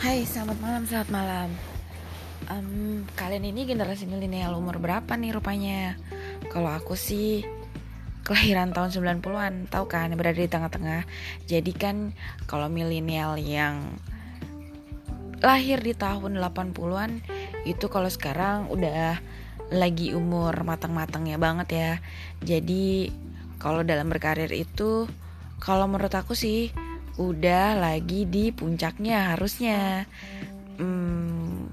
Selamat malam, selamat malam. Um, kalian ini generasi milenial umur berapa nih rupanya? Kalau aku sih kelahiran tahun 90-an, tahu kan, berada di tengah-tengah. Jadi kan kalau milenial yang lahir di tahun 80-an itu kalau sekarang udah lagi umur matang-matangnya banget ya. Jadi kalau dalam berkarir itu kalau menurut aku sih udah lagi di puncaknya harusnya. Hmm,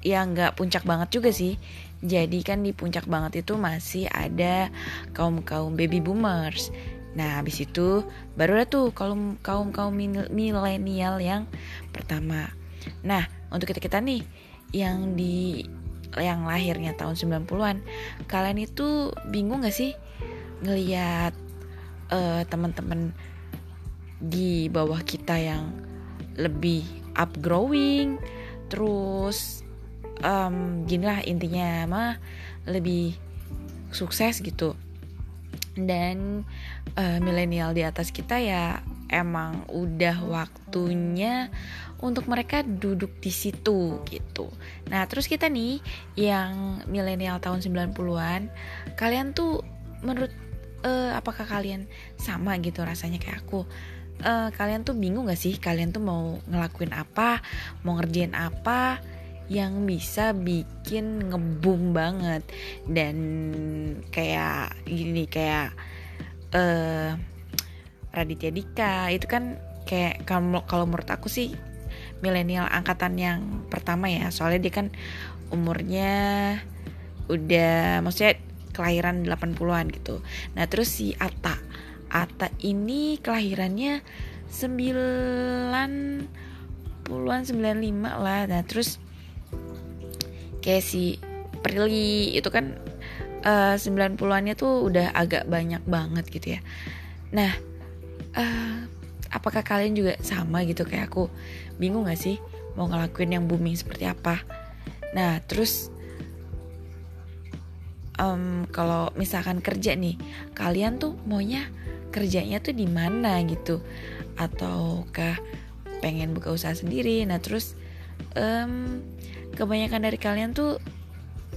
ya nggak puncak banget juga sih. Jadi kan di puncak banget itu masih ada kaum kaum baby boomers. Nah habis itu baru ada tuh kaum kaum kaum milenial yang pertama. Nah untuk kita kita nih yang di yang lahirnya tahun 90-an kalian itu bingung gak sih ngelihat uh, teman-teman di bawah kita yang lebih upgrowing terus um, gini lah intinya mah lebih sukses gitu dan uh, milenial di atas kita ya emang udah waktunya untuk mereka duduk di situ gitu. Nah, terus kita nih yang milenial tahun 90-an, kalian tuh menurut uh, apakah kalian sama gitu rasanya kayak aku? Uh, kalian tuh bingung gak sih kalian tuh mau ngelakuin apa mau ngerjain apa yang bisa bikin ngebum banget? Dan kayak gini kayak uh, Raditya Dika itu kan kayak kalau kalau menurut aku sih milenial angkatan yang pertama ya. Soalnya dia kan umurnya udah maksudnya kelahiran 80-an gitu. Nah, terus si Ata Ata ini kelahirannya 90-an 95 lah. Nah terus kayak si Prilly itu kan uh, 90-annya tuh udah agak banyak banget gitu ya. Nah uh, apakah kalian juga sama gitu? Kayak aku bingung gak sih mau ngelakuin yang booming seperti apa? Nah terus um, kalau misalkan kerja nih kalian tuh maunya kerjanya tuh di mana gitu? Ataukah pengen buka usaha sendiri? Nah terus um, kebanyakan dari kalian tuh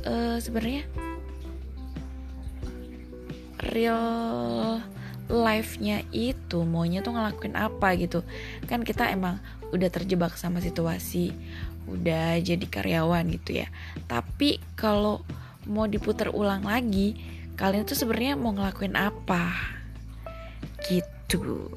uh, sebenarnya real life-nya itu maunya tuh ngelakuin apa gitu? Kan kita emang udah terjebak sama situasi udah jadi karyawan gitu ya. Tapi kalau mau diputar ulang lagi kalian tuh sebenarnya mau ngelakuin apa gitu